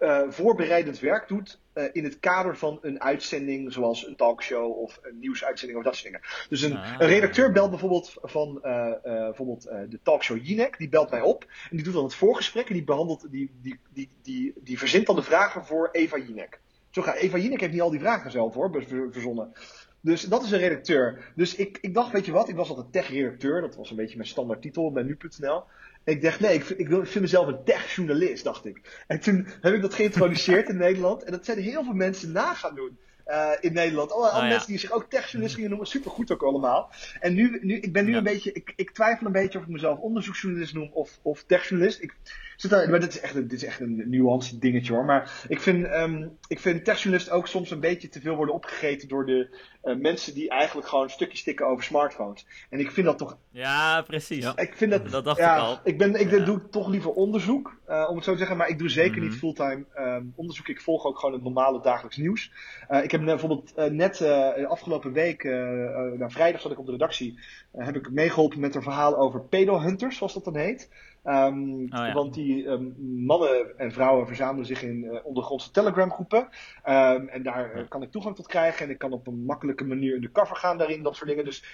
uh, voorbereidend werk doet. Uh, in het kader van een uitzending, zoals een talkshow of een nieuwsuitzending of dat soort dingen. Dus een, ah. een redacteur belt bijvoorbeeld van uh, bijvoorbeeld, de talkshow Jinek, die belt mij op. En die doet dan het voorgesprek en die behandelt, die, die, die, die, die verzint dan de vragen voor Eva Jinek. Zo gaat Eva Jinek heeft niet al die vragen zelf hoor, verzonnen. Dus dat is een redacteur. Dus ik, ik dacht, weet je wat, ik was altijd tech-redacteur. Dat was een beetje mijn standaard titel bij nu.nl. Ik dacht, nee, ik, ik vind mezelf een tech-journalist, dacht ik. En toen heb ik dat geïntroduceerd in Nederland. En dat zijn heel veel mensen na gaan doen. Uh, in Nederland. Alle, alle oh, mensen die zich ook techjournalist gingen noemen, supergoed ook allemaal. En nu, nu ik ben nu een beetje, ik, ik twijfel een beetje of ik mezelf onderzoeksjournalist noem of, of techjournalist. Ik, zit daar, maar dit is, echt, dit is echt een nuance dingetje hoor. Maar ik vind, um, ik vind techjournalist ook soms een beetje te veel worden opgegeten door de uh, mensen die eigenlijk gewoon stukjes stikken over smartphones. En ik vind dat toch. Ja, precies. Ik vind dat. Dat dacht ja, ik al. Ik, ben, ik doe toch liever onderzoek, uh, om het zo te zeggen. Maar ik doe zeker niet mhm. fulltime um, onderzoek. Ik volg ook gewoon het normale dagelijks nieuws. Uh, ik heb bijvoorbeeld net afgelopen week, nou, vrijdag zat ik op de redactie, heb ik meegeholpen met een verhaal over pedohunters, zoals dat dan heet. Um, Want die um, mannen en vrouwen verzamelen zich in uh, ondergrondse Telegram groepen. Um, en daar uh, kan ik toegang tot krijgen. En ik kan op een makkelijke manier in de cover gaan daarin, dat soort dingen. Dus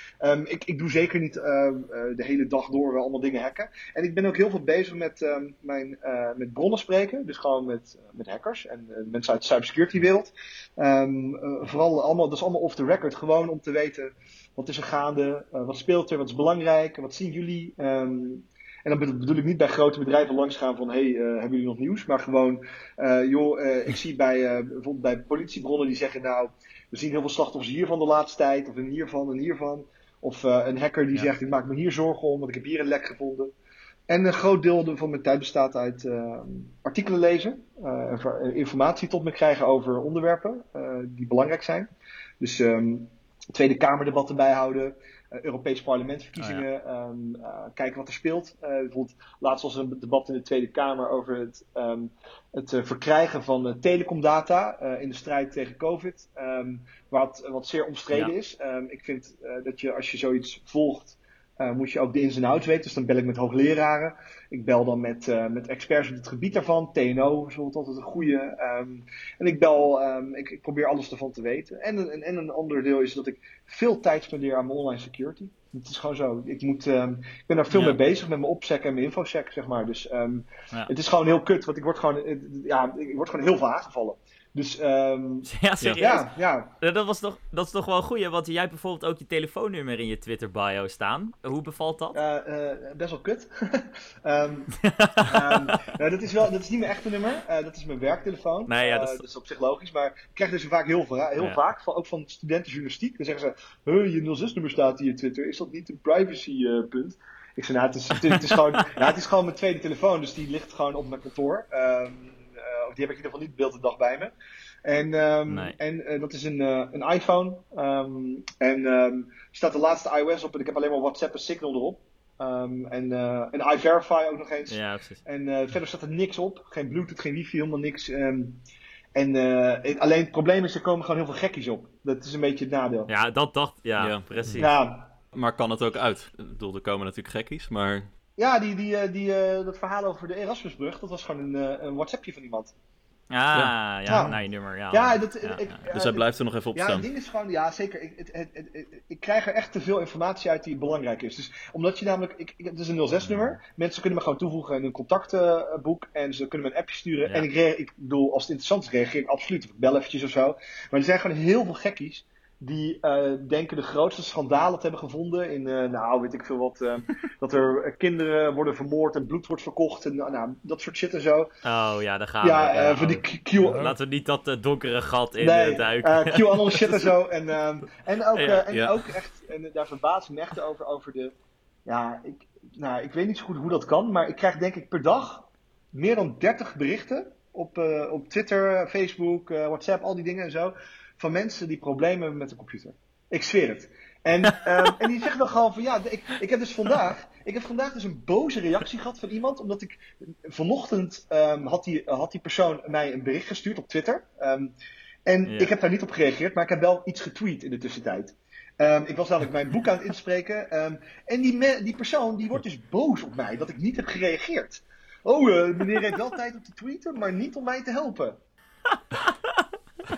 ik, ik doe zeker niet uh, de hele dag door allemaal dingen hacken. En ik ben ook heel veel bezig met, mijn, met bronnen spreken. Dus gewoon met, met hackers en mensen uit de cybersecurity wereld. vooral allemaal, dat is allemaal off the record. Gewoon om te weten wat is er gaande, wat speelt er, wat is belangrijk, wat zien jullie. Um, en dan bedoel ik niet bij grote bedrijven langsgaan van hey, uh, hebben jullie nog nieuws? Maar gewoon, uh, joh, uh, ik zie bij, bijvoorbeeld bij politiebronnen die zeggen nou, we zien heel veel slachtoffers hiervan de laatste tijd, of een hiervan en hiervan. Of een hacker die zegt, ik maak me hier zorgen om, want ik heb hier een lek gevonden. En een groot deel van mijn tijd bestaat uit artikelen lezen, informatie tot me krijgen over onderwerpen die belangrijk zijn. Dus um, Tweede Kamerdebatten bijhouden, uh, Europees parlementsverkiezingen, oh, um, uh, kijken wat er speelt. Uh, bijvoorbeeld, laatst was er een debat in de Tweede Kamer over het, um, het verkrijgen van telecomdata in de strijd tegen COVID, um, wat, wat zeer omstreden ja. is. ik vind dat je als je zoiets volgt, uh, moet je ook de ins en outs weten. Dus dan bel ik met hoogleraren. Ik bel dan met, uh, met experts op het gebied daarvan. TNO is bijvoorbeeld altijd een goede. Um, en ik bel, um, ik, ik, probeer alles ervan te weten. En, en, en een ander deel is dat ik veel tijd spendeer aan mijn online security. Het is gewoon zo. Ik, moet, um, ik ben daar veel ja. mee bezig met mijn opsec en mijn infosec, zeg maar. Dus ja. het is gewoon heel kut, want ik word gewoon, ja, ik word gewoon heel veel aangevallen. Dus, um, ja, serieus? Ja, ja. Dat, was toch, dat is toch wel een goeie, want jij hebt bijvoorbeeld ook je telefoonnummer in je Twitter-bio staan. Hoe bevalt dat? Uh, uh, best wel kut. um, um, nou, dat, is wel, dat is niet mijn echte nummer, uh, dat is mijn werktelefoon. Nee, ja, dat, is... dat, is... op zich logisch, maar ik krijg dus vaak heel, heel ja. vaak, van, ook van studentenjournalistiek. Dan zeggen ze, huh, je 06-nummer staat hier in Twitter, is dat niet een privacy-punt? ik zei, nou, het is, het, is gewoon, ja, het is gewoon mijn tweede telefoon, dus die ligt gewoon op mijn kantoor. Um, of die heb ik in ieder geval niet beeld de dag bij me. En, um, nee. en uh, dat is een, uh, een iPhone. Um, en um, staat de laatste iOS op en ik heb alleen maar WhatsApp en Signal erop. en, uh, en iVerify ook nog eens. Ja, precies. En verder staat er niks op. Geen Bluetooth, geen wifi, helemaal niks. en alleen het probleem is, er komen gewoon heel veel gekkies op. Dat is een beetje het nadeel. Ja, dat dacht ja, ja. precies. Ja. Maar kan het ook uit? Ik bedoel, er komen natuurlijk gekkies, maar ja, die, die, die, uh, dat verhaal over de Erasmusbrug, dat was gewoon een, uh, een WhatsAppje van iemand. Ah, ja, ja, naar je nummer. Ja, ja, dat, ja, ik, ja. Dus hij blijft er nog even op staan. Ja, het ding is gewoon, ja zeker, ik, het, het, het, ik krijg er echt te veel informatie uit die belangrijk is. Dus omdat je namelijk, ik, het is een 06-nummer, mensen kunnen me gewoon toevoegen in een contactboek en ze kunnen me een appje sturen. En ik, ik bedoel, als het interessant is, reageer ik absoluut. Of ik bel eventjes of zo. Maar er zijn gewoon heel veel gekkies die uh, denken de grootste schandalen te hebben gevonden in, uh, nou weet ik veel wat, uh, dat er kinderen worden vermoord en bloed wordt verkocht en nou, dat soort shit en zo. Oh ja, daar gaan ja, we. Ja, van die Q... Laten we niet dat donkere gat in nee, duiken. QAnon shit en zo. En, um, en, ook, ja, en ook echt, en daar verbaas ik me echt over, over de, ja, ik, nou, ik weet niet zo goed hoe dat kan, maar ik krijg denk ik per dag meer dan 30 berichten op, op Twitter, Facebook, WhatsApp, al die dingen en zo van mensen die problemen hebben met de computer. Ik zweer het. En, um, en die zeggen dan gewoon van ja, ik, ik heb dus vandaag, ik heb vandaag dus een boze reactie gehad van iemand, omdat ik vanochtend um, had, die, had die persoon mij een bericht gestuurd op Twitter. Um, en ja. ik heb daar niet op gereageerd, maar ik heb wel iets getweet in de tussentijd. ik was namelijk mijn boek aan het inspreken. en die, me, die persoon die wordt dus boos op mij dat ik niet heb gereageerd. Oh, uh, meneer heeft wel tijd om te tweeten, maar niet om mij te helpen.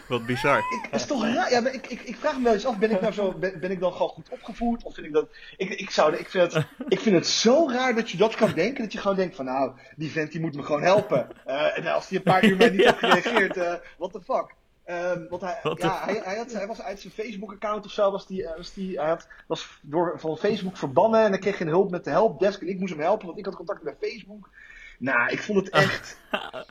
Wat bizar. Ik, is toch raar? Ja, maar ik, ik, ik vraag me wel eens af, ben ik nou zo, ben, ben ik dan gewoon goed opgevoed? Of vind ik dat, ik, ik, zou, ik, vind het, ik vind het zo raar dat je dat kan denken, dat je gewoon denkt van nou, die vent die moet me gewoon helpen. Uh, en als die een paar uur mij niet heeft gereageerd, uh, what the fuck? Um, want hij, ja, hij, hij, had, hij was uit zijn Facebook-account of zo, was die, was die, hij had, was door, van Facebook verbannen en dan kreeg hij hulp met de helpdesk en ik moest hem helpen, want ik had contact met Facebook. Nou, ik vond het echt.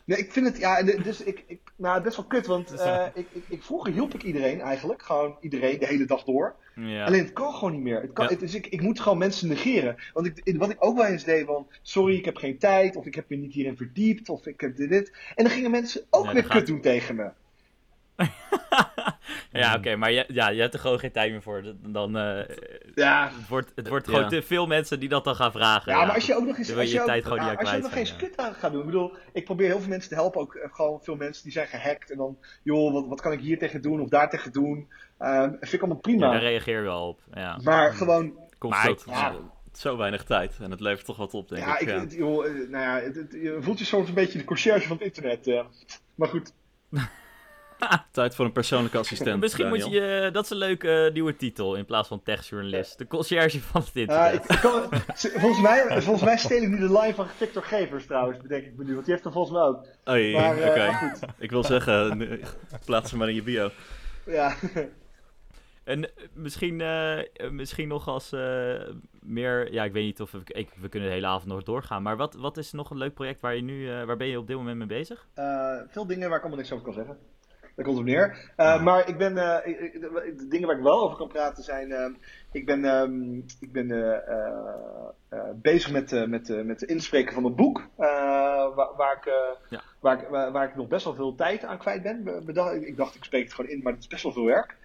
nee, ik vind het, ja, dus ik, ik nou, best wel kut, want uh, ik, ik, ik, vroeger hielp ik iedereen eigenlijk, gewoon iedereen de hele dag door. Ja. Alleen het kan gewoon niet meer. Het kan, ja. het, dus ik, ik moet gewoon mensen negeren. Want ik, wat ik ook wel eens deed van, sorry, ik heb geen tijd, of ik heb me niet hierin verdiept, of ik heb dit, dit. En dan gingen mensen ook weer kut gaat- doen tegen me. ja, oké, maar je, ja, je hebt er gewoon geen tijd meer voor. Dan, eh, Ja, het wordt, het wordt Ja. gewoon te veel mensen die dat dan gaan vragen. Ja, maar als je ook nog eens. Je je, je ook, tijd gewoon als je ook nog geen skut aan gaat doen. Ik bedoel, ik probeer heel veel mensen te helpen. Ook eh, gewoon veel mensen die zijn gehackt. En dan, joh, wat, wat kan ik hier tegen doen of daar tegen doen? Ehm vind ik allemaal Ja, prima. daar reageer je wel op. Ja. maar gewoon, Komt Maar zo, ik- ja. zo weinig tijd en het levert toch wat op, denk ja, ik. ik, ja. het- joh, eh, nou ja, het, het- je voelt je soms een beetje de conciërge van het internet. eh. maar goed, Tijd voor een persoonlijke assistent. Misschien moet je... Dat is een leuke eh, nieuwe titel in plaats van techjournalist. De conciërge van het Eh, internet. ik, ik kan, volgens, mij, volgens mij steel ik nu de line van Victor Gevers trouwens, bedenk ik me nu. Want die heeft er volgens mij ook. Eh, oké. Ik wil zeggen, nu- plaats hem maar in je bio. Ja. En eh, misschien, eh, eh, misschien nog als eh, meer... Ja, ik weet niet of we... Ik, we kunnen de hele avond nog doorgaan. Maar wat, wat is nog een leuk project waar je nu... eh, waar ben je op dit moment mee bezig? Eh, veel dingen waar ik allemaal niks over kan zeggen. Daar komt het op neer. Uh, maar ik ben, ik, ik, de, dingen waar ik wel over kan praten zijn. Uh, ik ben, um, ik ben uh, bezig met, met, met het inspreken van een boek. Waar, waar, ik, ja. waar, ik, waar, waar, ik nog best wel veel tijd aan kwijt ben. Bedacht, ik dacht, ik spreek het gewoon in, maar het is best wel veel werk.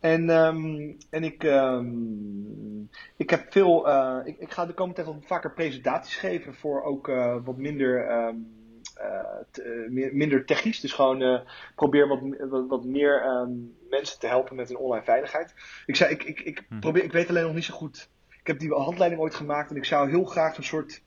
En, um, en ik, um, ik heb veel. ik, ik ga de komende tijd wat vaker presentaties geven voor ook wat minder. Te, meer, minder technisch. Dus gewoon uh, probeer wat, wat, wat meer um, mensen te helpen met hun online veiligheid. Ik, zei, ik, ik, ik, Mhm. probeer, ik weet alleen nog niet zo goed. Ik heb die handleiding ooit gemaakt en ik zou heel graag een soort.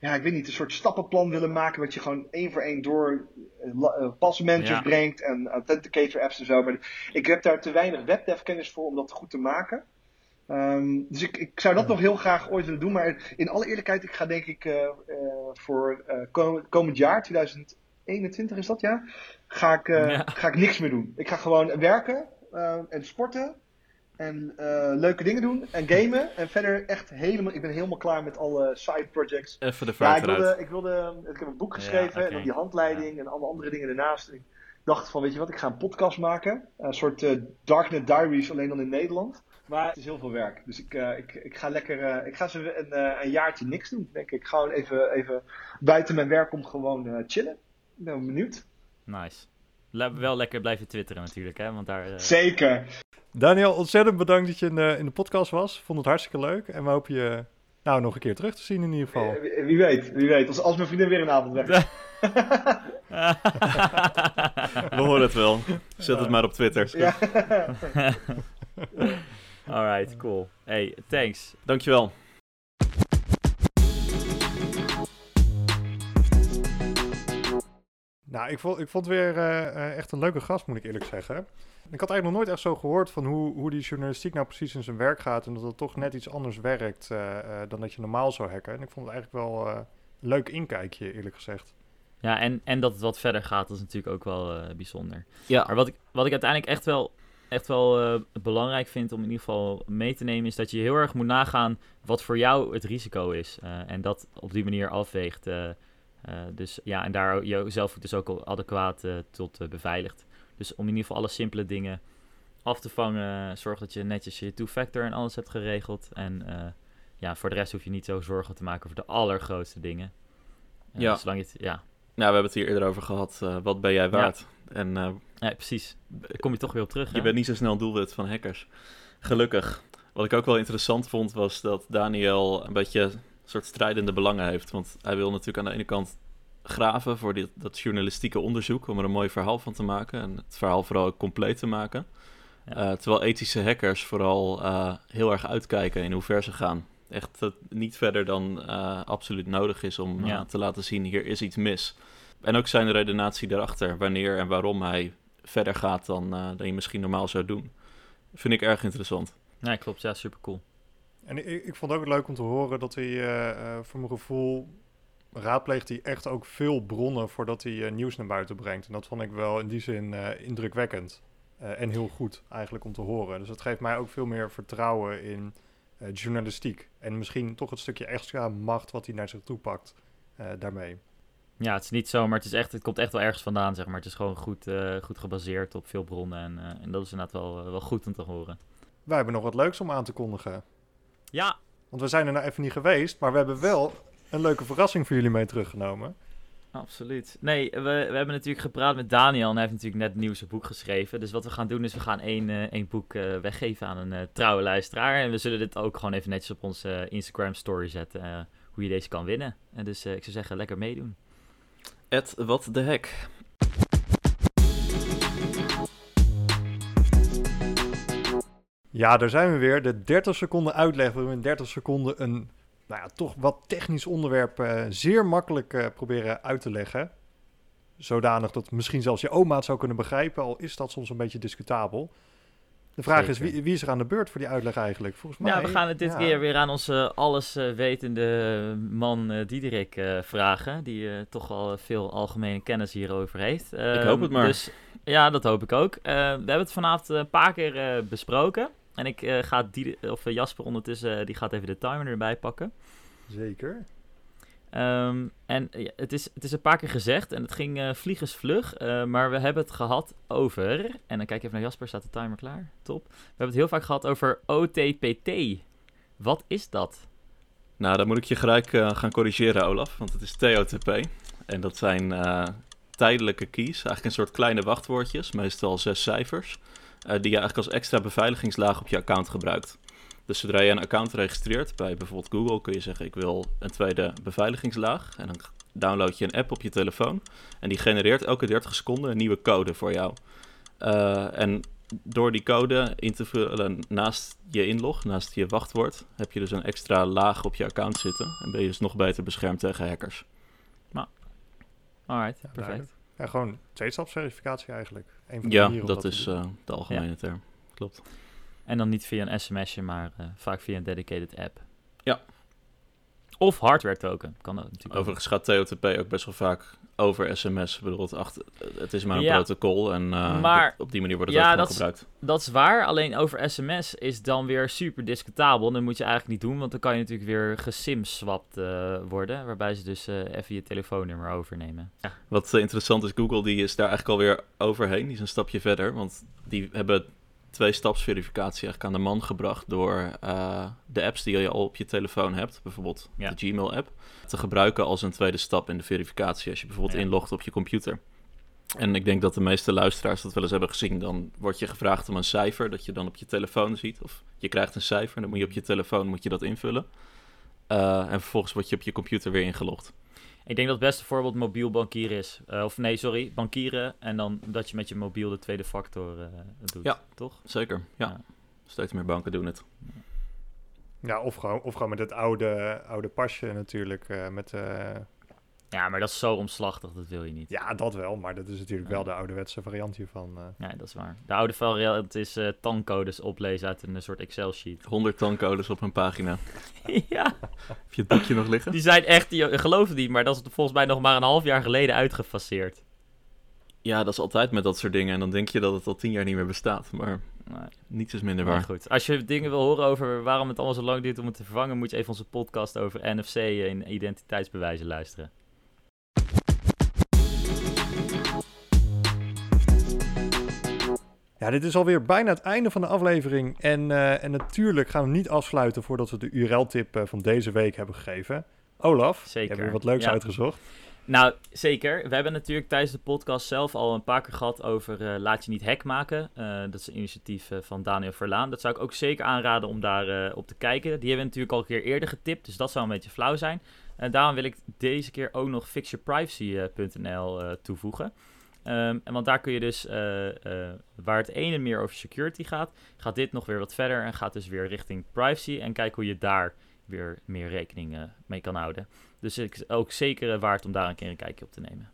Ja, ik weet niet, een soort stappenplan willen maken. Wat je gewoon één voor één door uh, pasmanagers Ja. brengt en authenticator apps en zo. Maar ik heb daar te weinig webdev kennis voor om dat goed te maken. Um, dus ik, ik zou dat nog heel graag ooit willen doen. Maar in alle eerlijkheid, ik ga denk ik uh, uh, voor uh, komend, komend jaar, 2021 is dat ja, ga ik, Ja. ga ik niks meer doen. Ik ga gewoon werken en sporten en leuke dingen doen en gamen. En verder echt helemaal, ik ben helemaal klaar met alle side projects. Even de Ja, ik wilde, ik wilde, ik heb een boek geschreven Ja, en dan die handleiding en alle andere dingen ernaast. En ik dacht van, weet je wat, ik ga een podcast maken. Een soort Darknet Diaries, alleen dan in Nederland. Maar het is heel veel werk. Dus ik, uh, ik, ik ga lekker, uh, ik ga ze een, uh, een jaartje niks doen, denk ik. Gewoon even, even buiten mijn werk om gewoon chillen. Ik ben benieuwd. Nice. Le wel lekker blijven twitteren natuurlijk, hè? Want daar... eh, Zeker. Daniel, ontzettend bedankt dat je in de, in de podcast was. Vond het hartstikke leuk. En we hopen je nou nog een keer terug te zien in ieder geval. Wie, wie weet, wie weet. Als, als mijn vriendin weer een avond weg is. We horen het wel. Zet het maar op Twitter. Ja. Alright, cool. Hey, thanks. Dankjewel. Nou, ik vond, ik vond weer uh, echt een leuke gast, moet ik eerlijk zeggen. Ik had eigenlijk nog nooit echt zo gehoord van hoe, hoe die journalistiek nou precies in zijn werk gaat. En dat het toch net iets anders werkt uh, uh, dan dat je normaal zou hacken. En ik vond het eigenlijk wel een leuk inkijkje, eerlijk gezegd. Ja, en, en dat het wat verder gaat, dat is natuurlijk ook wel uh, bijzonder. Ja. Maar wat ik, wat ik uiteindelijk echt wel echt wel uh, belangrijk vind om in ieder geval mee te nemen, is dat je heel erg moet nagaan wat voor jou het risico is. Uh, en dat op die manier afweegt. Uh, dus ja, en daar jezelf dus ook adequaat tot beveiligt. Dus om in ieder geval alle simpele dingen af te vangen, zorg dat je netjes je two-factor en alles hebt geregeld. En ja, voor de rest hoef je niet zo zorgen te maken over de allergrootste dingen. ja. Zolang je het, ja, nou, we hebben het hier eerder over gehad. Wat ben jij waard? Ja. En, ja, precies. kom je toch weer op terug. Je hè? bent niet zo snel doelwit van hackers. Gelukkig. Wat ik ook wel interessant vond, was dat Daniel een beetje een soort strijdende belangen heeft. Want hij wil natuurlijk aan de ene kant graven voor dit, dat journalistieke onderzoek, om er een mooi verhaal van te maken. En het verhaal vooral ook compleet te maken. Ja. Uh, terwijl ethische hackers vooral heel erg uitkijken in hoe ver ze gaan. Echt niet verder dan absoluut nodig is om Ja. te laten zien, hier is iets mis. En ook zijn redenatie daarachter, wanneer en waarom hij verder gaat dan, uh, dan je misschien normaal zou doen. Vind ik erg interessant. Nee, klopt. Ja, super cool. En ik, ik vond het ook leuk om te horen dat hij uh, uh, voor mijn gevoel raadpleegt hij echt ook veel bronnen voordat hij nieuws naar buiten brengt. En dat vond ik wel in die zin indrukwekkend. en heel goed eigenlijk om te horen. Dus het geeft mij ook veel meer vertrouwen in journalistiek. En misschien toch het stukje extra macht wat hij naar zich toe pakt daarmee. Ja, het is niet zo, maar het, is echt, het komt echt wel ergens vandaan, zeg maar. Het is gewoon goed, uh, goed gebaseerd op veel bronnen en, uh, en dat is inderdaad wel, uh, wel goed om te horen. Wij hebben nog wat leuks om aan te kondigen. Ja. Want we zijn er nou even niet geweest, maar we hebben wel een leuke verrassing voor jullie mee teruggenomen. Absoluut. Nee, we, we hebben natuurlijk gepraat met Daniel en hij heeft natuurlijk net een nieuw boek geschreven. Dus wat we gaan doen is we gaan één, één boek weggeven aan een trouwe luisteraar. En we zullen dit ook gewoon even netjes op onze Instagram story zetten, hoe je deze kan winnen. En dus ik zou zeggen, lekker meedoen. Ed, wat de hek. Ja, daar zijn we weer. De 30 seconden uitleg. We in 30 seconden een nou ja, toch wat technisch onderwerp uh, zeer makkelijk uh, proberen uit te leggen. Zodanig dat misschien zelfs je oma het zou kunnen begrijpen, al is dat soms een beetje discutabel. De vraag Zeker. is, wie, wie, is er aan de beurt voor die uitleg eigenlijk? Volgens mij... Ja, we gaan het dit ja. keer weer aan onze alleswetende man uh, Diederik uh, vragen. Die uh, toch wel veel algemene kennis hierover heeft. ik hoop het maar. Dus, ja, dat hoop ik ook. we hebben het vanavond een paar keer besproken. En ik ga die, of Jasper ondertussen, die gaat even de timer erbij pakken. Zeker. Um, en het, is, het is een paar keer gezegd en het ging uh, vliegensvlug, uh, maar we hebben het gehad over, en dan kijk even naar Jasper, staat de timer klaar? Top. We hebben het heel vaak gehad over OTPT. Wat is dat? Nou, dan moet ik je gelijk uh, gaan corrigeren, Olaf, want het is TOTP. En dat zijn tijdelijke keys, eigenlijk een soort kleine wachtwoordjes, meestal zes cijfers, die je eigenlijk als extra beveiligingslaag op je account gebruikt. Dus zodra je een account registreert bij bijvoorbeeld Google, kun je zeggen: Ik wil een tweede beveiligingslaag. En dan download je een app op je telefoon. En die genereert elke 30 seconden een nieuwe code voor jou. Uh, en door die code in te vullen naast je inlog, naast je wachtwoord, heb je dus een extra laag op je account zitten. En ben je dus nog beter beschermd tegen hackers. Nou, alright, Ja, perfect. Ja, gewoon tweestapsverificatie eigenlijk. Een van de Ja, dat is uh, de algemene term. Klopt. En dan niet via een sms'je, maar uh, vaak via een dedicated app. Ja. Of hardware token, kan dat natuurlijk. Overigens gaat TOTP ook best wel vaak over sms. Het, achter, het is maar een Ja. protocol en uh, Maar- op die manier wordt het Ja, dat is- gebruikt. Dat is waar, alleen over sms is dan weer super discutabel. Dat moet je eigenlijk niet doen, want dan kan je natuurlijk weer gesimswapt uh, worden. Waarbij ze dus uh, even je telefoonnummer overnemen. Ja. Wat eh, interessant is, Google die is daar eigenlijk alweer overheen. Die is een stapje verder, want die hebben twee-stapsverificatie eigenlijk aan de man gebracht door eh, de apps die je al op je telefoon hebt, bijvoorbeeld Ja. de Gmail-app, te gebruiken als een tweede stap in de verificatie als je bijvoorbeeld Ja. inlogt op je computer. En ik denk dat de meeste luisteraars dat wel eens hebben gezien. Dan wordt je gevraagd om een cijfer dat je dan op je telefoon ziet. Of je krijgt een cijfer en dan moet je op je telefoon moet je dat invullen. Eh, en vervolgens word je op je computer weer ingelogd. Ik denk dat het beste voorbeeld mobiel bankieren is. Uh, of nee, sorry, bankieren en dan dat je met je mobiel de tweede factor uh, doet. Ja. Toch? Zeker, ja. Ja. Steeds meer banken doen het. Ja, of gewoon, of gewoon met het oude, oude pasje natuurlijk. eh, met, eh, Ja, maar dat is zo omslachtig, dat wil je niet. ja, dat wel, maar dat is natuurlijk Ja. wel de ouderwetse variant hiervan. eh. Ja, dat is waar. De oude variant is uh, tankcodes oplezen uit een uh, soort Excel-sheet. 100 tankcodes op een pagina. ja, Heb je het boekje nog liggen? die zijn echt, die, geloof het niet, maar dat is volgens mij nog maar een half jaar geleden uitgefaseerd. Ja, dat is altijd met dat soort dingen. En dan denk je dat het al tien jaar niet meer bestaat. Maar Nee, niets is minder Maar waar. goed, als je dingen wil horen over waarom het allemaal zo lang duurt om het te vervangen, moet je even onze podcast over NFC en identiteitsbewijzen luisteren. Ja, dit is alweer bijna het einde van de aflevering. En, eh, en natuurlijk gaan we niet afsluiten voordat we de URL-tip eh, van deze week hebben gegeven. Olaf, je Zeker, hebt weer wat leuks ja. uitgezocht. Nou, zeker. We hebben natuurlijk tijdens de podcast zelf al een paar keer gehad over eh, Laat je niet hack maken. Dat is een initiatief van Daniel Verlaan. Dat zou ik ook zeker aanraden om daar op te kijken. Die hebben we natuurlijk al een keer eerder getipt, dus dat zou een beetje flauw zijn. En daarom wil ik deze keer ook nog fixyourprivacy.nl toevoegen. Ehm, en want daar kun je dus, eh, eh, waar het ene meer over security gaat, gaat dit nog weer wat verder en gaat dus weer richting privacy. En kijk hoe je daar weer meer rekening eh, mee kan houden. Dus ik ook zeker waard om daar een keer een kijkje op te nemen.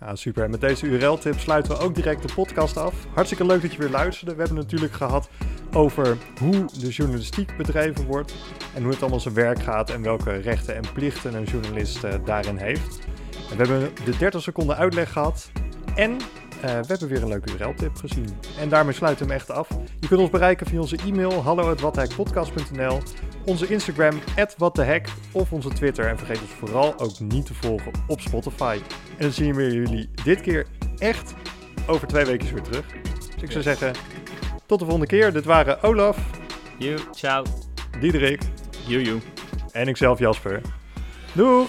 Ja, super. En met deze URL-tip sluiten we ook direct de podcast af. Hartstikke leuk dat je weer luisterde. We hebben het natuurlijk gehad over hoe de journalistiek bedreven wordt en hoe het allemaal zijn werk gaat en welke rechten en plichten een journalist daarin heeft. En we hebben de 30 seconden uitleg gehad en eh, we hebben weer een leuke URL-tip gezien. En daarmee sluiten we hem echt af. Je kunt ons bereiken via onze e-mail hallo@watthehackpodcast.nl, onze Instagram @watthehack of onze Twitter. En vergeet ons vooral ook niet te volgen op Spotify. En dan zien we jullie dit keer echt over twee weken weer terug. Dus ik zou zeggen, tot de volgende keer. Dit waren Olaf, You, ciao. Diederik Joejoe. en ikzelf Jasper. Doeg!